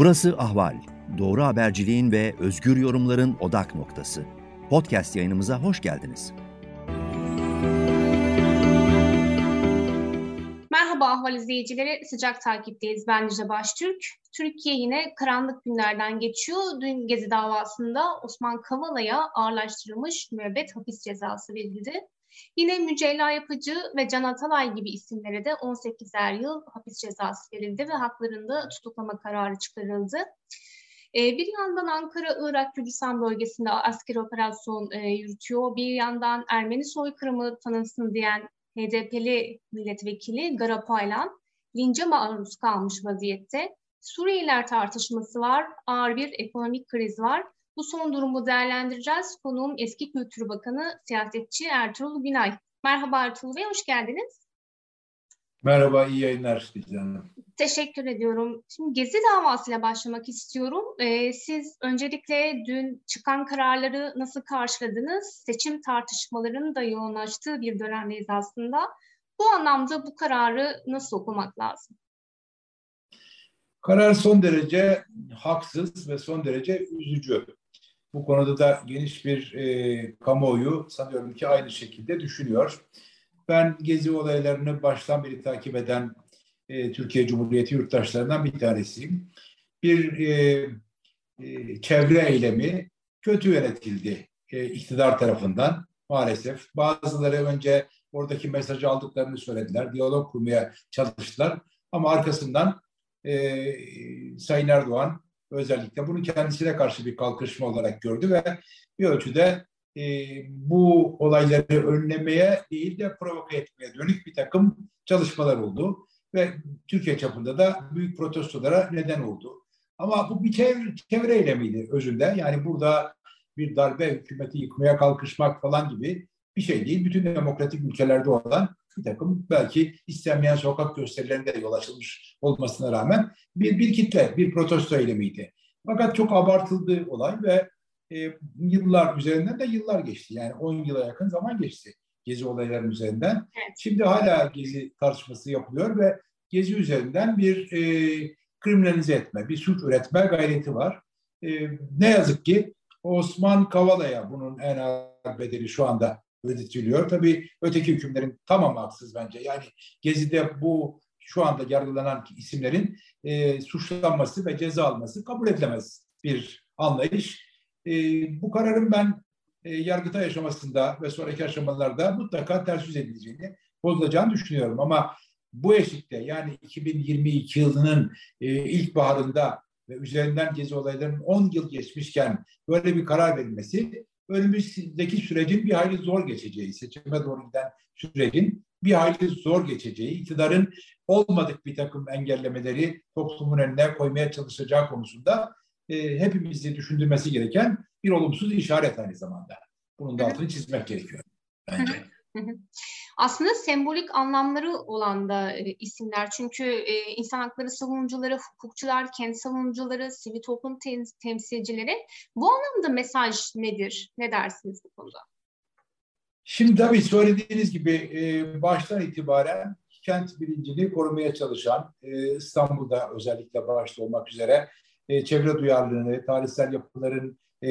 Burası Ahval. Doğru haberciliğin ve özgür yorumların odak noktası. Podcast yayınımıza hoş geldiniz. Merhaba Ahval izleyicileri, sıcak takipteyiz. Ben Nice Baştürk. Türkiye yine karanlık günlerden geçiyor. Dün Gezi davasında Osman Kavala'ya ağırlaştırılmış müebbet hapis cezası verildi. Yine Mücella Yapıcı ve Can Atalay gibi isimlere de 18'er yıl hapis cezası verildi ve haklarında tutuklama kararı çıkarıldı. Ee, bir yandan Ankara, Irak, Kürdistan bölgesinde askeri operasyon e, yürütüyor. Bir yandan Ermeni soykırımı tanınsın diyen HDP'li milletvekili Garapaylan lince maruz kalmış vaziyette. Suriyeliler tartışması var, ağır bir ekonomik kriz var. Bu son durumu değerlendireceğiz. Konuğum eski Kültür Bakanı siyasetçi Ertuğrul Günay. Merhaba Ertuğrul Bey, hoş geldiniz. Merhaba, iyi yayınlar Hanım. Teşekkür ediyorum. Şimdi Gezi davasıyla başlamak istiyorum. Ee, siz öncelikle dün çıkan kararları nasıl karşıladınız? Seçim tartışmalarının da yoğunlaştığı bir dönemdeyiz aslında. Bu anlamda bu kararı nasıl okumak lazım? Karar son derece haksız ve son derece üzücü. Bu konuda da geniş bir e, kamuoyu sanıyorum ki aynı şekilde düşünüyor. Ben gezi olaylarını baştan beri takip eden e, Türkiye Cumhuriyeti yurttaşlarından bir tanesiyim. Bir e, e, çevre eylemi kötü yönetildi e, iktidar tarafından maalesef. Bazıları önce oradaki mesajı aldıklarını söylediler, diyalog kurmaya çalıştılar. Ama arkasından e, Sayın Erdoğan özellikle bunu kendisine karşı bir kalkışma olarak gördü ve bir ölçüde e, bu olayları önlemeye değil de provoke etmeye dönük bir takım çalışmalar oldu ve Türkiye çapında da büyük protestolara neden oldu. Ama bu bir çevre, çevre eylemiydi özünde. Yani burada bir darbe hükümeti yıkmaya kalkışmak falan gibi bir şey değil. Bütün demokratik ülkelerde olan bir takım belki istenmeyen sokak gösterilerinde yol açılmış olmasına rağmen bir, bir kitle, bir protesto eylemiydi. Fakat çok abartıldı olay ve e, yıllar üzerinden de yıllar geçti. Yani 10 yıla yakın zaman geçti gezi olaylarının üzerinden. Evet. Şimdi hala gezi tartışması yapılıyor ve gezi üzerinden bir e, kriminalize etme, bir suç üretme gayreti var. E, ne yazık ki Osman Kavala'ya bunun en ağır bedeli şu anda ödetiliyor. Tabii öteki hükümlerin tamamı haksız bence. Yani Gezi'de bu şu anda yargılanan isimlerin e, suçlanması ve ceza alması kabul edilemez bir anlayış. E, bu kararın ben e, yargıta aşamasında ve sonraki aşamalarda mutlaka ters yüz edileceğini, bozulacağını düşünüyorum. Ama bu eşikte yani 2022 yılının e, ilk baharında ve üzerinden gezi olaylarının 10 yıl geçmişken böyle bir karar verilmesi önümüzdeki sürecin bir hayli zor geçeceği, seçime doğru giden sürecin bir hayli zor geçeceği, iktidarın olmadık bir takım engellemeleri toplumun önüne koymaya çalışacağı konusunda e, hepimizi düşündürmesi gereken bir olumsuz işaret aynı zamanda. Bunun da altını çizmek gerekiyor bence. Aslında sembolik anlamları olan da e, isimler. Çünkü e, insan hakları savunucuları, hukukçular, kendi savunucuları, sivil toplum tem temsilcileri. Bu anlamda mesaj nedir? Ne dersiniz bu konuda? Şimdi tabii söylediğiniz gibi e, baştan itibaren kent bilincini korumaya çalışan e, İstanbul'da özellikle başta olmak üzere e, çevre duyarlılığını, tarihsel yapıların e,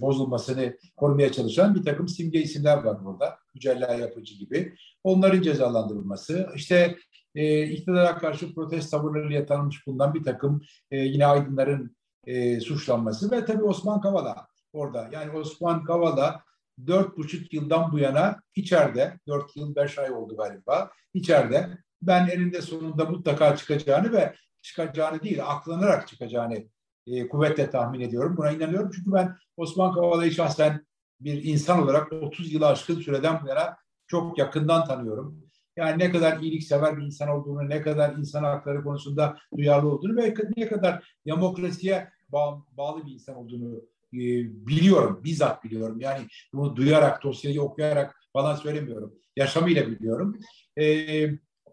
bozulmasını korumaya çalışan bir takım simge isimler var burada. Mücella Yapıcı gibi. Onların cezalandırılması, işte e, iktidara karşı protest tavırlarıyla tanınmış bulunan bir takım e, yine aydınların e, suçlanması ve tabii Osman Kavala orada. Yani Osman Kavala dört buçuk yıldan bu yana içeride, dört yıl beş ay oldu galiba, içeride. Ben elinde sonunda mutlaka çıkacağını ve çıkacağını değil, aklanarak çıkacağını e, kuvvetle tahmin ediyorum. Buna inanıyorum çünkü ben Osman Kavala'yı şahsen bir insan olarak 30 yılı aşkın süreden bu yana çok yakından tanıyorum. Yani ne kadar iyiliksever bir insan olduğunu, ne kadar insan hakları konusunda duyarlı olduğunu ve ne kadar demokrasiye bağ, bağlı bir insan olduğunu e, biliyorum, bizzat biliyorum. Yani bunu duyarak, dosyayı okuyarak falan söylemiyorum. Yaşamıyla biliyorum. E,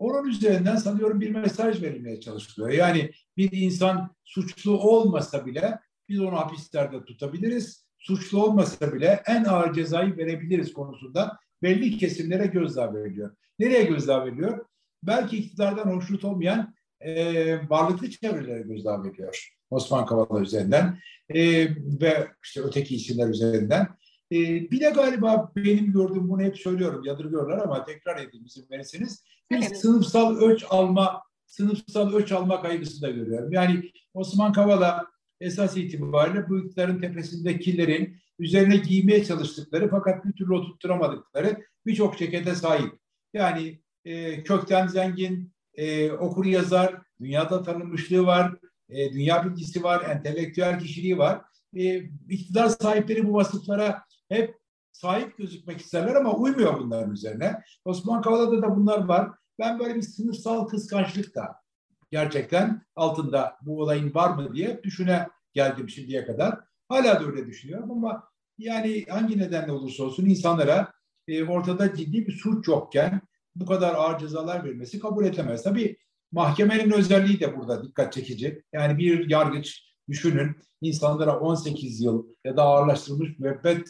onun üzerinden sanıyorum bir mesaj verilmeye çalışılıyor. Yani bir insan suçlu olmasa bile biz onu hapislerde tutabiliriz. Suçlu olmasa bile en ağır cezayı verebiliriz konusunda belli kesimlere gözdağı veriliyor. Nereye gözdağı veriliyor? Belki iktidardan hoşnut olmayan e, varlıklı çevrelere gözdağı veriliyor. Osman Kavala üzerinden e, ve işte öteki isimler üzerinden. E, bir de galiba benim gördüğüm bunu hep söylüyorum yadırgıyorlar ama tekrar edeyim izin verirseniz. Bir evet. sınıfsal ölç alma sınıfsal ölç alma kaygısı da görüyorum. Yani Osman Kavala esas itibariyle bu iktidarın tepesindekilerin üzerine giymeye çalıştıkları fakat bir türlü oturtturamadıkları birçok cekete sahip. Yani e, kökten zengin, e, okur yazar, dünyada tanınmışlığı var, e, dünya bilgisi var, entelektüel kişiliği var. E, iktidar sahipleri bu vasıflara hep sahip gözükmek isterler ama uymuyor bunların üzerine. Osman Kavala'da da bunlar var. Ben böyle bir sınıfsal kıskançlık da gerçekten altında bu olayın var mı diye düşüne geldim şimdiye kadar. Hala da öyle düşünüyorum ama yani hangi nedenle olursa olsun insanlara e, ortada ciddi bir suç yokken bu kadar ağır cezalar verilmesi kabul edilemez. Tabii mahkemenin özelliği de burada dikkat çekici. Yani bir yargıç düşünün insanlara 18 yıl ya da ağırlaştırılmış müebbet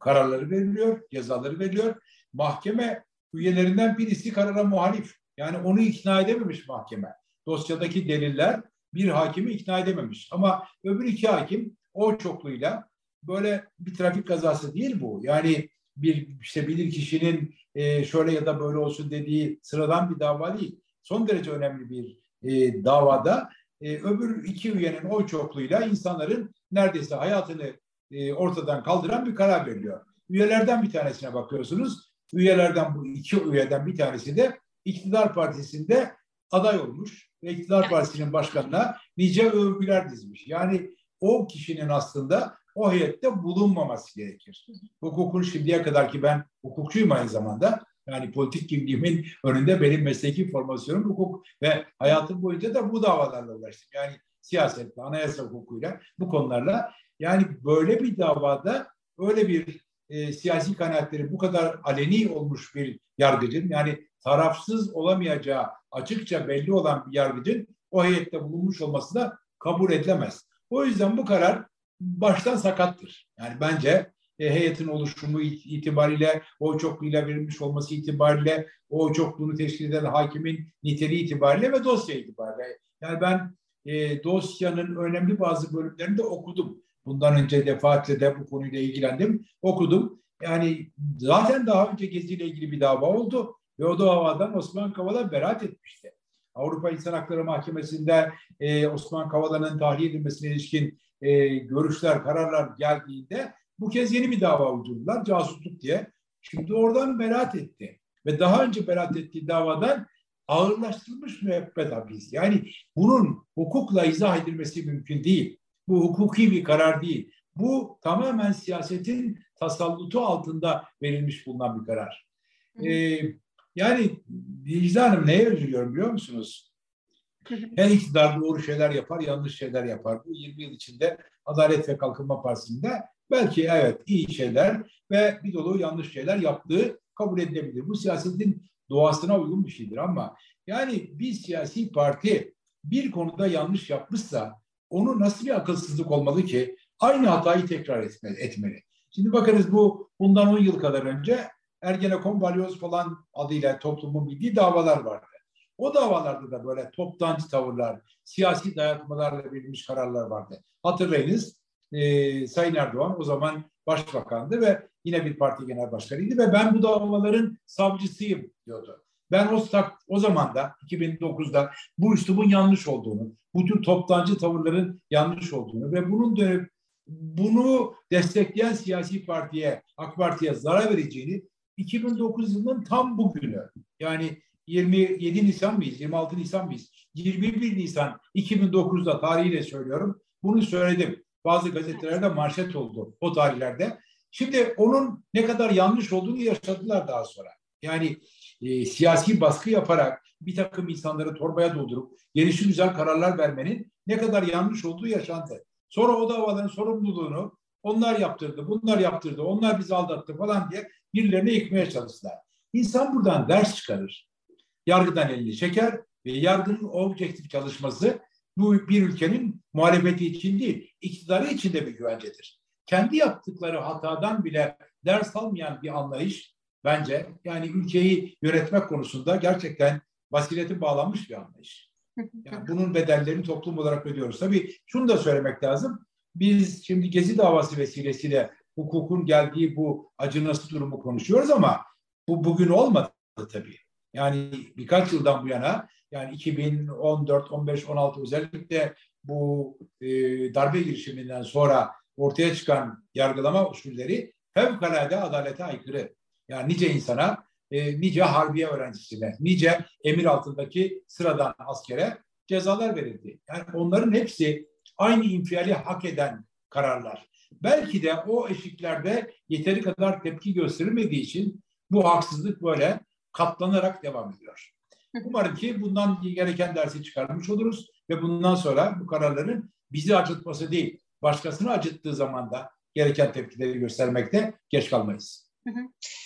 kararları veriliyor, cezaları veriliyor. Mahkeme üyelerinden birisi karara muhalif. Yani onu ikna edememiş mahkeme. Dosyadaki deliller bir hakimi ikna edememiş. Ama öbür iki hakim o çokluğuyla böyle bir trafik kazası değil bu. Yani bir işte bilir kişinin e, şöyle ya da böyle olsun dediği sıradan bir dava değil. Son derece önemli bir e, davada e, öbür iki üyenin oy çokluğuyla insanların neredeyse hayatını e, ortadan kaldıran bir karar veriliyor. Üyelerden bir tanesine bakıyorsunuz. Üyelerden bu iki üyeden bir tanesi de iktidar partisinde aday olmuş ve iktidar partisinin başkanına nice övgüler dizmiş. Yani o kişinin aslında o heyette bulunmaması gerekir. Hukukun şimdiye kadar ki ben hukukçuyum aynı zamanda. Yani politik kimliğimin önünde benim mesleki formasyonum hukuk ve hayatım boyunca da bu davalarla uğraştım. Yani siyasetle, anayasa hukukuyla, bu konularla. Yani böyle bir davada öyle bir e, siyasi kanaatleri bu kadar aleni olmuş bir yargıcın yani tarafsız olamayacağı açıkça belli olan bir yargıcın o heyette bulunmuş olması da kabul edilemez. O yüzden bu karar baştan sakattır. Yani bence e, heyetin oluşumu itibariyle, o çokluğuyla verilmiş olması itibariyle, o çokluğunu teşkil eden hakimin niteliği itibariyle ve dosya itibariyle. Yani ben e, dosyanın önemli bazı bölümlerini de okudum. Bundan önce defaatle de bu konuyla ilgilendim, okudum. Yani zaten daha önce Gezi ile ilgili bir dava oldu ve o davadan Osman Kavala beraat etmişti. Avrupa İnsan Hakları Mahkemesi'nde e, Osman Kavala'nın tahliye edilmesine ilişkin e, görüşler, kararlar geldiğinde bu kez yeni bir dava uydurdular casusluk diye. Şimdi oradan beraat etti. Ve daha önce beraat ettiği davadan ağırlaştırılmış müebbet hapis. Yani bunun hukukla izah edilmesi mümkün değil. Bu hukuki bir karar değil. Bu tamamen siyasetin tasallutu altında verilmiş bulunan bir karar. Ee, yani Dicle Hanım neye üzülüyorum biliyor musunuz? Her iktidar doğru şeyler yapar, yanlış şeyler yapar. Bu 20 yıl içinde Adalet ve Kalkınma Partisi'nde belki evet iyi şeyler ve bir dolu yanlış şeyler yaptığı kabul edilebilir. Bu siyasetin doğasına uygun bir şeydir ama yani bir siyasi parti bir konuda yanlış yapmışsa onu nasıl bir akılsızlık olmalı ki aynı hatayı tekrar etmeli. Şimdi bakınız bu bundan 10 yıl kadar önce Ergenekon, Balyoz falan adıyla toplumun bildiği davalar vardı. O davalarda da böyle toptancı tavırlar, siyasi dayatmalarla verilmiş kararlar vardı. Hatırlayınız e, Sayın Erdoğan o zaman başbakandı ve yine bir parti genel başkanıydı ve ben bu davaların savcısıyım diyordu. Ben o, o zaman da 2009'da bu üslubun yanlış olduğunu, bu tür toptancı tavırların yanlış olduğunu ve bunun dönüp bunu destekleyen siyasi partiye, AK Parti'ye zarar vereceğini 2009 yılının tam bugünü yani 27 Nisan mıyız, 26 Nisan mıyız? 21 Nisan 2009'da tarihiyle söylüyorum. Bunu söyledim. Bazı gazetelerde manşet oldu o tarihlerde. Şimdi onun ne kadar yanlış olduğunu yaşadılar daha sonra. Yani e, siyasi baskı yaparak bir takım insanları torbaya doldurup gelişi güzel kararlar vermenin ne kadar yanlış olduğu yaşandı. Sonra o davaların sorumluluğunu onlar yaptırdı, bunlar yaptırdı, onlar bizi aldattı falan diye birilerine yıkmaya çalıştılar. İnsan buradan ders çıkarır. Yargıdan elini çeker ve yargının objektif çalışması bu bir ülkenin muhalefeti için değil, iktidarı için de bir güvencedir. Kendi yaptıkları hatadan bile ders almayan bir anlayış bence yani ülkeyi yönetmek konusunda gerçekten basireti bağlanmış bir anlayış. Yani bunun bedellerini toplum olarak ödüyoruz. Tabii şunu da söylemek lazım. Biz şimdi Gezi davası vesilesiyle hukukun geldiği bu acınası durumu konuşuyoruz ama bu bugün olmadı tabii. Yani birkaç yıldan bu yana yani 2014, 15, 16 özellikle bu e, darbe girişiminden sonra ortaya çıkan yargılama usulleri fevkalade adalete aykırı. Yani nice insana, e, nice harbiye öğrencisine, nice emir altındaki sıradan askere cezalar verildi. Yani onların hepsi aynı infiali hak eden kararlar. Belki de o eşiklerde yeteri kadar tepki gösterilmediği için bu haksızlık böyle katlanarak devam ediyor. Umarım ki bundan gereken dersi çıkarmış oluruz ve bundan sonra bu kararların bizi acıtması değil, başkasını acıttığı zaman da gereken tepkileri göstermekte geç kalmayız.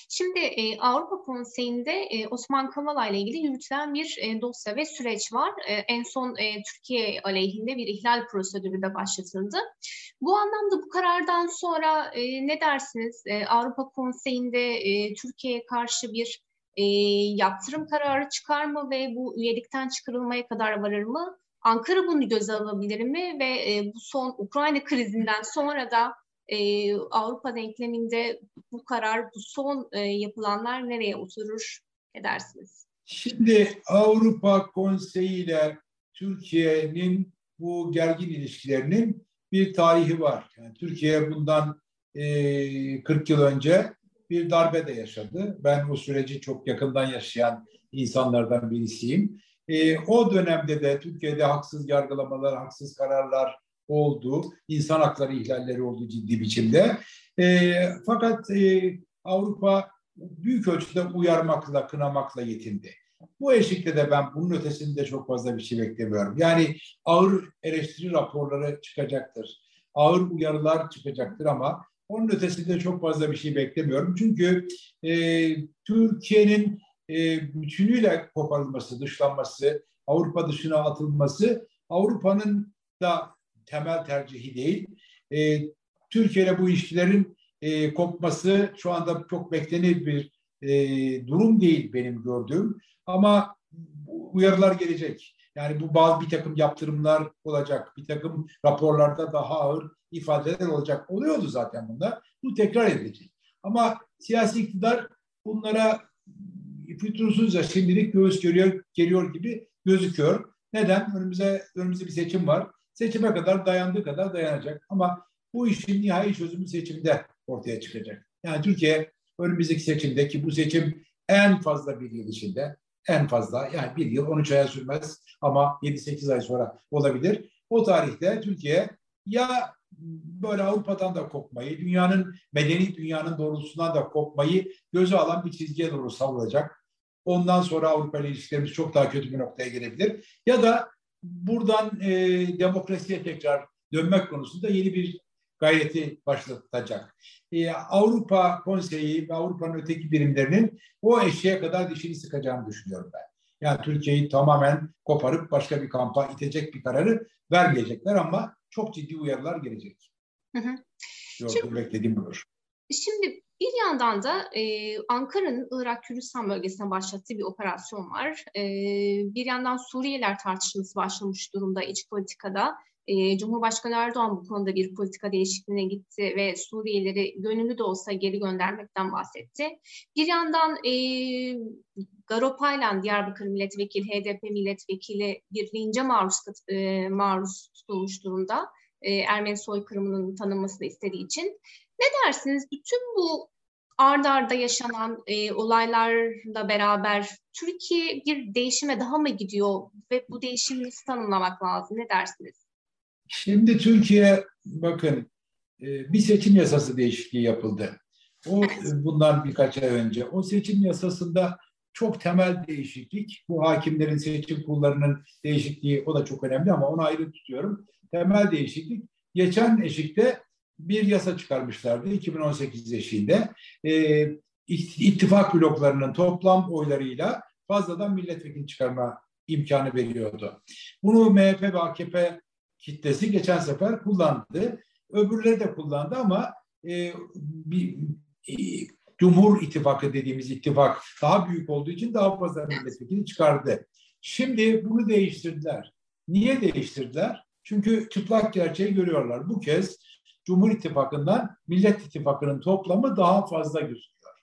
Şimdi e, Avrupa Konseyi'nde e, Osman Kavala ile ilgili yürütülen bir e, dosya ve süreç var. E, en son e, Türkiye aleyhinde bir ihlal prosedürü de başlatıldı. Bu anlamda bu karardan sonra e, ne dersiniz? E, Avrupa Konseyi'nde e, Türkiye'ye karşı bir e, yaptırım kararı çıkar mı ve bu üyelikten çıkarılmaya kadar varır mı? Ankara bunu göze alabilir mi ve e, bu son Ukrayna krizinden sonra da e, Avrupa denkleminde bu karar, bu son e, yapılanlar nereye oturur edersiniz? Şimdi Avrupa Konseyi ile Türkiye'nin bu gergin ilişkilerinin bir tarihi var. Yani Türkiye bundan e, 40 yıl önce bir darbe de yaşadı. Ben o süreci çok yakından yaşayan insanlardan birisiyim. E, o dönemde de Türkiye'de haksız yargılamalar, haksız kararlar oldu. İnsan hakları ihlalleri oldu ciddi biçimde. E, fakat e, Avrupa büyük ölçüde uyarmakla, kınamakla yetindi. Bu eşlikte de ben bunun ötesinde çok fazla bir şey beklemiyorum. Yani ağır eleştiri raporları çıkacaktır. Ağır uyarılar çıkacaktır ama onun ötesinde çok fazla bir şey beklemiyorum. Çünkü e, Türkiye'nin e, bütünüyle koparılması, dışlanması, Avrupa dışına atılması Avrupa'nın da temel tercihi değil. E, Türkiye bu ilişkilerin e, kopması şu anda çok beklenir bir e, durum değil benim gördüğüm. Ama uyarılar gelecek. Yani bu bazı bir takım yaptırımlar olacak. Bir takım raporlarda daha ağır ifadeler olacak. Oluyordu zaten bunda. Bu tekrar edilecek. Ama siyasi iktidar bunlara fütursuzca şimdilik göğüs görüyor, geliyor gibi gözüküyor. Neden? Önümüze, önümüzde bir seçim var. Seçime kadar dayandığı kadar dayanacak. Ama bu işin nihai çözümü seçimde ortaya çıkacak. Yani Türkiye önümüzdeki seçimde ki bu seçim en fazla bir yıl içinde en fazla yani bir yıl 13 aya sürmez ama 7-8 ay sonra olabilir. O tarihte Türkiye ya böyle Avrupa'dan da kopmayı, dünyanın medeni dünyanın doğrultusundan da kopmayı göze alan bir çizgiye doğru savrulacak. Ondan sonra Avrupa ile ilişkilerimiz çok daha kötü bir noktaya gelebilir. Ya da buradan e, demokrasiye tekrar dönmek konusunda yeni bir gayreti başlatacak. Ee, Avrupa Konseyi ve Avrupa'nın öteki birimlerinin o eşeğe kadar dişini sıkacağını düşünüyorum ben. Yani Türkiye'yi tamamen koparıp başka bir kampa itecek bir kararı vermeyecekler ama çok ciddi uyarılar gelecek. Hı hı. Şimdi, beklediğim budur. Şimdi bir yandan da e, Ankara'nın Irak Kürdistan bölgesine başlattığı bir operasyon var. E, bir yandan Suriyeliler tartışması başlamış durumda iç politikada. E, Cumhurbaşkanı Erdoğan bu konuda bir politika değişikliğine gitti ve Suriyelileri gönüllü de olsa geri göndermekten bahsetti. Bir yandan e, Garo Paylan, Diyarbakır Milletvekili, HDP Milletvekili bir lince maruz, e, maruz tutulmuş durumda. E, Ermeni soykırımının tanınmasını istediği için. Ne dersiniz? Bütün bu ard arda yaşanan e, olaylarla beraber Türkiye bir değişime daha mı gidiyor ve bu değişimi nasıl tanımlamak lazım? Ne dersiniz? Şimdi Türkiye bakın e, bir seçim yasası değişikliği yapıldı. O bundan birkaç ay önce. O seçim yasasında çok temel değişiklik. Bu hakimlerin seçim kurullarının değişikliği o da çok önemli ama onu ayrı tutuyorum. Temel değişiklik. Geçen eşikte bir yasa çıkarmışlardı 2018 eşiğinde. E, ittifak bloklarının toplam oylarıyla fazladan milletvekili çıkarma imkanı veriyordu. Bunu MHP ve AKP kitlesi geçen sefer kullandı. Öbürleri de kullandı ama e, bir e, Cumhur İttifakı dediğimiz ittifak daha büyük olduğu için daha fazla milletvekili çıkardı. Şimdi bunu değiştirdiler. Niye değiştirdiler? Çünkü çıplak gerçeği görüyorlar. Bu kez Cumhur İttifakı'ndan Millet İttifakı'nın toplamı daha fazla gözüküyor.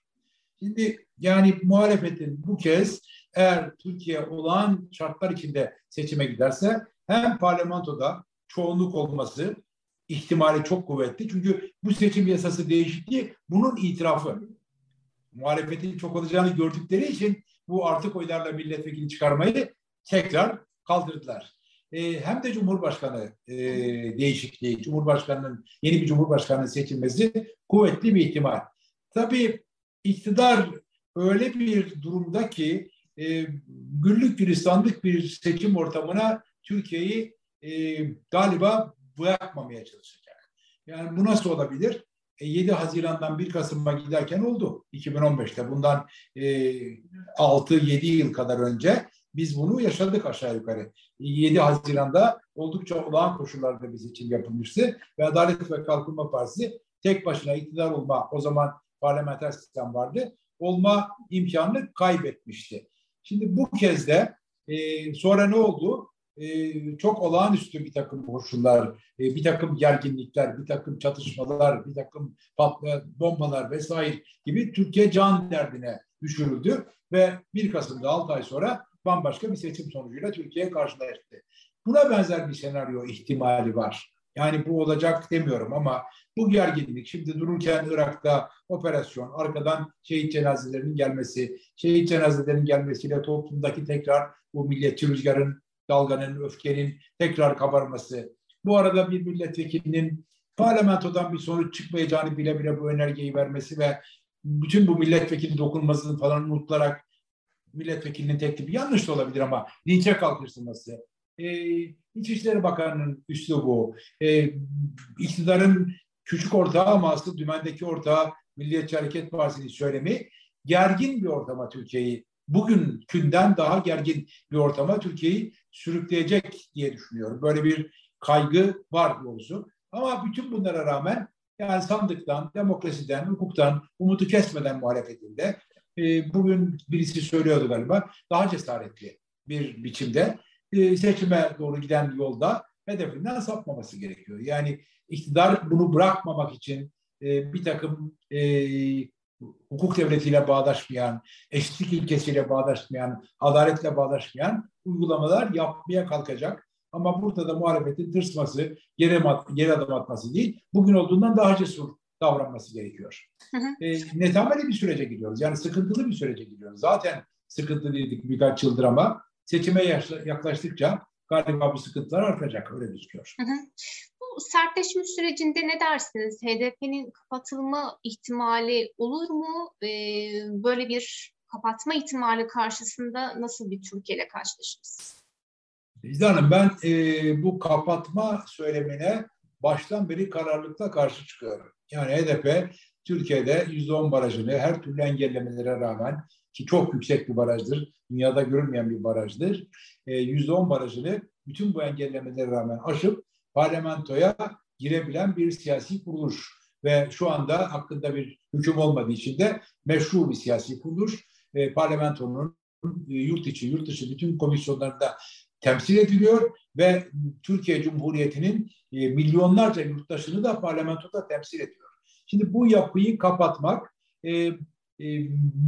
Şimdi yani muhalefetin bu kez eğer Türkiye olan şartlar içinde seçime giderse hem parlamentoda çoğunluk olması ihtimali çok kuvvetli. Çünkü bu seçim yasası değişikliği bunun itirafı. Muhalefetin çok olacağını gördükleri için bu artık oylarla milletvekili çıkarmayı tekrar kaldırdılar. E, hem de Cumhurbaşkanı e, değişikliği, Cumhurbaşkanının yeni bir Cumhurbaşkanı seçilmesi kuvvetli bir ihtimal. Tabii iktidar öyle bir durumda ki e, güllük gülistanlık bir seçim ortamına Türkiye'yi e, galiba bırakmamaya çalışacak. Yani bu nasıl olabilir? E, 7 Haziran'dan 1 Kasım'a giderken oldu 2015'te. Bundan e, 6-7 yıl kadar önce biz bunu yaşadık aşağı yukarı. 7 Haziran'da oldukça olağan koşullarda bir seçim yapılmıştı ve Adalet ve Kalkınma Partisi tek başına iktidar olma, o zaman parlamenter sistem vardı, olma imkanını kaybetmişti. Şimdi bu kez de e, sonra ne oldu? E, çok olağanüstü bir takım koşullar, e, bir takım gerginlikler, bir takım çatışmalar, bir takım patla, bombalar vesaire gibi Türkiye can derdine düşürüldü ve 1 Kasım'da 6 ay sonra bambaşka bir seçim sonucuyla Türkiye karşılaştı. Buna benzer bir senaryo ihtimali var. Yani bu olacak demiyorum ama bu gerginlik şimdi dururken Irak'ta operasyon, arkadan şehit cenazelerinin gelmesi, şehit cenazelerinin gelmesiyle toplumdaki tekrar bu milliyetçi rüzgarın, dalganın, öfkenin tekrar kabarması. Bu arada bir milletvekilinin parlamentodan bir sonuç çıkmayacağını bile bile bu önergeyi vermesi ve bütün bu milletvekili dokunmasını falan unutularak milletvekilinin teklifi yanlış da olabilir ama linçe kalkıştırması, e, İçişleri Bakanı'nın üslubu, e, iktidarın küçük ortağı ama aslı dümendeki ortağı Milliyetçi Hareket Partisi'nin söylemi gergin bir ortama Türkiye'yi bugünkünden daha gergin bir ortama Türkiye'yi sürükleyecek diye düşünüyorum. Böyle bir kaygı var doğrusu. Ama bütün bunlara rağmen yani sandıktan, demokrasiden, hukuktan umudu kesmeden muhalefetinde e, bugün birisi söylüyordu galiba daha cesaretli bir biçimde e, seçime doğru giden yolda hedefinden sapmaması gerekiyor. Yani iktidar bunu bırakmamak için e, bir takım e, hukuk devletiyle bağdaşmayan, eşitlik ilkesiyle bağdaşmayan, adaletle bağdaşmayan uygulamalar yapmaya kalkacak. Ama burada da muhalefetin tırsması, geri, geri adım atması değil, bugün olduğundan daha cesur davranması gerekiyor. Hı hı. E, netameli bir sürece gidiyoruz. Yani sıkıntılı bir sürece gidiyoruz. Zaten sıkıntılıydık birkaç yıldır ama seçime yaklaştıkça galiba bu sıkıntılar artacak. Öyle gözüküyor. Hı hı. Bu sertleşme sürecinde ne dersiniz? HDP'nin kapatılma ihtimali olur mu? Ee, böyle bir kapatma ihtimali karşısında nasıl bir Türkiye ile karşılaşırız? İzle Hanım ben e, bu kapatma söylemine baştan beri kararlılıkla karşı çıkıyorum. Yani HDP Türkiye'de %10 barajını her türlü engellemelere rağmen ki çok yüksek bir barajdır, dünyada görülmeyen bir barajdır. %10 barajını bütün bu engellemelere rağmen aşıp parlamentoya girebilen bir siyasi kuruluş. Ve şu anda hakkında bir hüküm olmadığı için de meşru bir siyasi kuruluş. E, parlamentonun e, yurt içi, yurt dışı bütün komisyonlarında temsil ediliyor ve Türkiye Cumhuriyeti'nin e, milyonlarca yurttaşını da parlamentoda temsil ediyor. Şimdi bu yapıyı kapatmak e, e,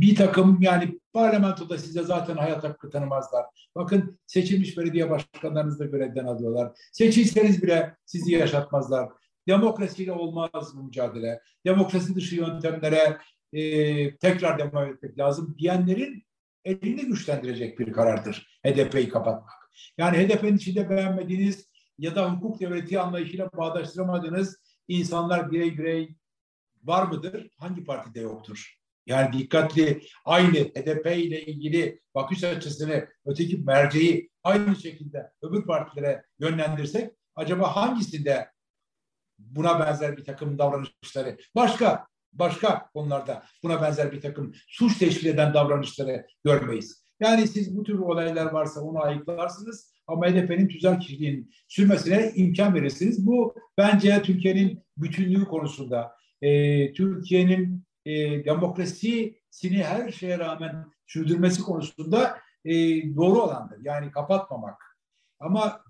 bir takım yani parlamentoda size zaten hayat hakkı tanımazlar. Bakın seçilmiş belediye başkanlarınızı da görevden alıyorlar. Seçilseniz bile sizi yaşatmazlar. Demokrasiyle olmaz bu mücadele. Demokrasi dışı yöntemlere e, tekrar devam etmek lazım diyenlerin elini güçlendirecek bir karardır HDP'yi kapatmak. Yani HDP'nin içinde beğenmediğiniz ya da hukuk devleti anlayışıyla bağdaştıramadığınız insanlar birey birey var mıdır? Hangi partide yoktur? Yani dikkatli aynı HDP ile ilgili bakış açısını öteki merceği aynı şekilde öbür partilere yönlendirsek acaba hangisinde buna benzer bir takım davranışları başka başka konularda buna benzer bir takım suç teşkil eden davranışları görmeyiz. Yani siz bu tür olaylar varsa onu ayıklarsınız ama HDP'nin tüzel kişiliğinin sürmesine imkan verirsiniz. Bu bence Türkiye'nin bütünlüğü konusunda, e, Türkiye'nin e, demokrasisini her şeye rağmen sürdürmesi konusunda e, doğru olandır. Yani kapatmamak. Ama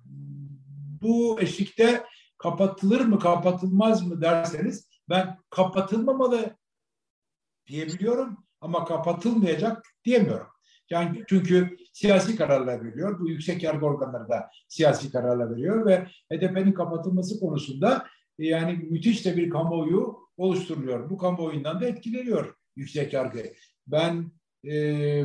bu eşikte kapatılır mı kapatılmaz mı derseniz ben kapatılmamalı diyebiliyorum ama kapatılmayacak diyemiyorum. Yani çünkü siyasi kararlar veriyor. Bu yüksek yargı organları da siyasi kararlar veriyor ve HDP'nin kapatılması konusunda e, yani müthiş de bir kamuoyu oluşturuluyor. Bu kamuoyundan da etkileniyor yüksek yargı. Ben e,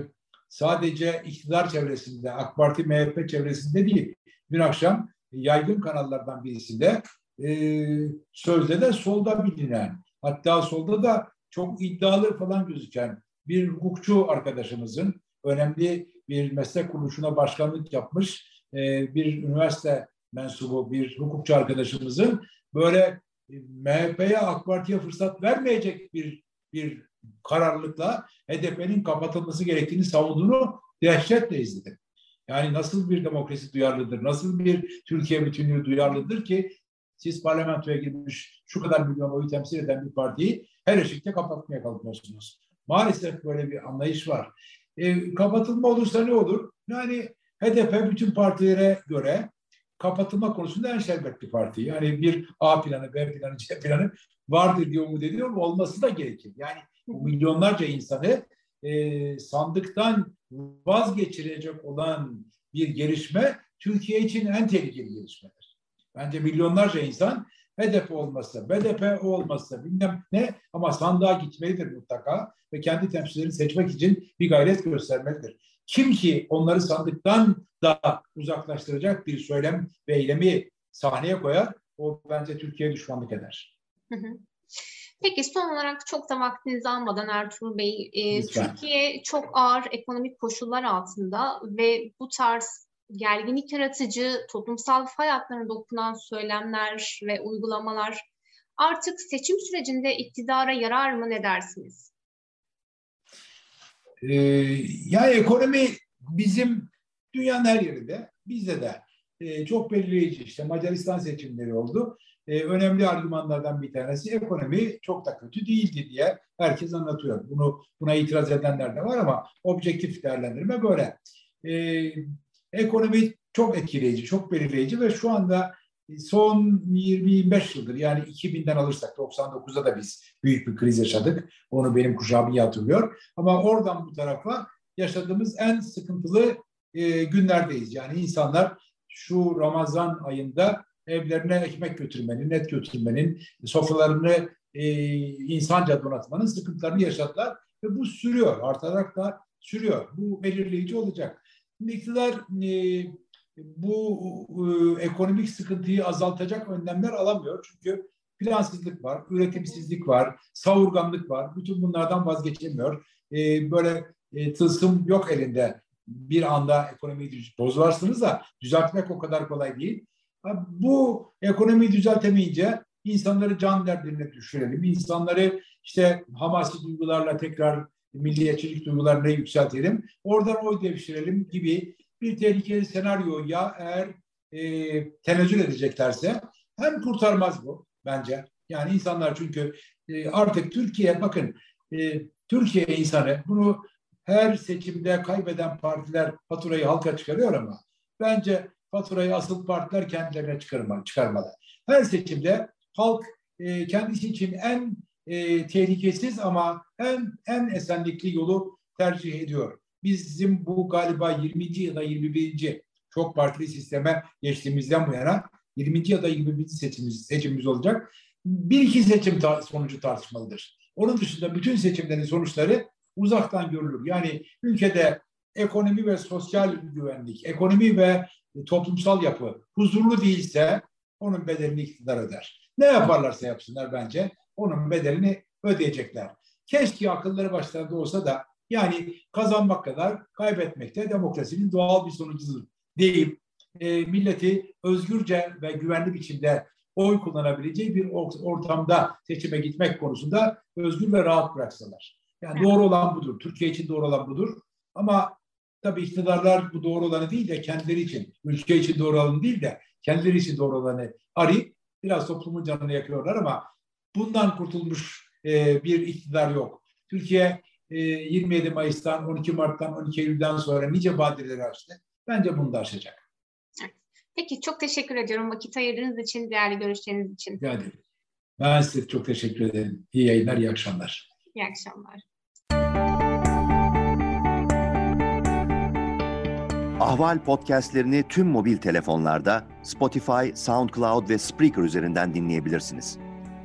sadece iktidar çevresinde, AK Parti, MHP çevresinde değil, dün akşam yaygın kanallardan birisinde e, sözde de solda bilinen, hatta solda da çok iddialı falan gözüken bir hukukçu arkadaşımızın önemli bir meslek kuruluşuna başkanlık yapmış e, bir üniversite mensubu bir hukukçu arkadaşımızın böyle e, MHP'ye AK Parti'ye fırsat vermeyecek bir bir kararlılıkla HDP'nin kapatılması gerektiğini savunduğunu dehşetle izledim. Yani nasıl bir demokrasi duyarlıdır, nasıl bir Türkiye bütünlüğü duyarlıdır ki siz parlamentoya girmiş şu kadar milyon oyu temsil eden bir partiyi her eşikte kapatmaya kalkıyorsunuz. Maalesef böyle bir anlayış var. E, kapatılma olursa ne olur? Yani HDP bütün partilere göre kapatılma konusunda en şerbetli parti. Yani bir A planı, B planı, C planı vardır diye umut ediyorum. Olması da gerekir. Yani milyonlarca insanı e, sandıktan vazgeçirecek olan bir gelişme Türkiye için en tehlikeli gelişmedir. Bence milyonlarca insan HDP olmazsa, BDP olmazsa bilmem ne ama sandığa gitmelidir mutlaka ve kendi temsilcilerini seçmek için bir gayret göstermelidir. Kim ki onları sandıktan da uzaklaştıracak bir söylem ve eylemi sahneye koyar, o bence Türkiye'ye düşmanlık eder. Peki son olarak çok da vaktinizi almadan Ertuğrul Bey, e, Türkiye çok ağır ekonomik koşullar altında ve bu tarz gerginlik yaratıcı, toplumsal fay hatlarına dokunan söylemler ve uygulamalar artık seçim sürecinde iktidara yarar mı ne dersiniz? Ee, ya ekonomi bizim dünyanın her yerinde, bizde de e, çok belirleyici. İşte Macaristan seçimleri oldu. E, önemli argümanlardan bir tanesi ekonomi çok da kötü değildi diye herkes anlatıyor. Bunu buna itiraz edenler de var ama objektif değerlendirme böyle. E, ekonomi çok etkileyici, çok belirleyici ve şu anda son 20-25 yıldır yani 2000'den alırsak 99'da da biz büyük bir kriz yaşadık. Onu benim kuşağım iyi hatırlıyor. Ama oradan bu tarafa yaşadığımız en sıkıntılı e, günlerdeyiz. Yani insanlar şu Ramazan ayında evlerine ekmek götürmenin, net götürmenin, sofralarını e, insanca donatmanın sıkıntılarını yaşadılar. Ve bu sürüyor, artarak da sürüyor. Bu belirleyici olacak. İktidar e, bu e, ekonomik sıkıntıyı azaltacak önlemler alamıyor. Çünkü plansızlık var, üretimsizlik var, savurganlık var. Bütün bunlardan vazgeçemiyor. E, böyle e, tılsım yok elinde. Bir anda ekonomiyi bozularsınız da düzeltmek o kadar kolay değil. Bu ekonomiyi düzeltemeyince insanları can derdine düşürelim. İnsanları işte hamasi duygularla tekrar milliyetçilik duygularını yükseltelim. Oradan oy devşirelim gibi bir tehlikeli senaryo ya eğer e, tenezzül edeceklerse hem kurtarmaz bu bence. Yani insanlar çünkü e, artık Türkiye bakın e, Türkiye insanı bunu her seçimde kaybeden partiler faturayı halka çıkarıyor ama bence faturayı asıl partiler kendilerine çıkarma, çıkarmalı. Her seçimde halk e, kendisi için en e, tehlikesiz ama en en esenlikli yolu tercih ediyor. Bizim bu galiba 20. ya da 21. çok partili sisteme geçtiğimizden bu yana 20. ya da 21. seçimimiz, seçimimiz olacak. Bir iki seçim ta sonucu tartışmalıdır. Onun dışında bütün seçimlerin sonuçları uzaktan görülür. Yani ülkede ekonomi ve sosyal güvenlik, ekonomi ve toplumsal yapı huzurlu değilse onun bedelini iktidar öder. Ne yaparlarsa yapsınlar bence onun bedelini ödeyecekler. Keşke akılları başlarında olsa da yani kazanmak kadar kaybetmek de demokrasinin doğal bir sonucudur deyip e, milleti özgürce ve güvenli biçimde oy kullanabileceği bir ortamda seçime gitmek konusunda özgür ve rahat bıraksalar. Yani doğru olan budur. Türkiye için doğru olan budur. Ama tabii iktidarlar bu doğru olanı değil de kendileri için, ülke için doğru olanı değil de kendileri için doğru olanı arayıp biraz toplumun canını yakıyorlar ama bundan kurtulmuş e, bir iktidar yok. Türkiye 27 Mayıs'tan, 12 Mart'tan, 12 Eylül'den sonra nice badireleri açtı. Bence bunu da aşacak. Peki çok teşekkür ediyorum vakit ayırdığınız için, değerli görüşleriniz için. Rica ederim. Ben size çok teşekkür ederim. İyi yayınlar, iyi akşamlar. İyi akşamlar. Ahval podcastlerini tüm mobil telefonlarda Spotify, SoundCloud ve Spreaker üzerinden dinleyebilirsiniz.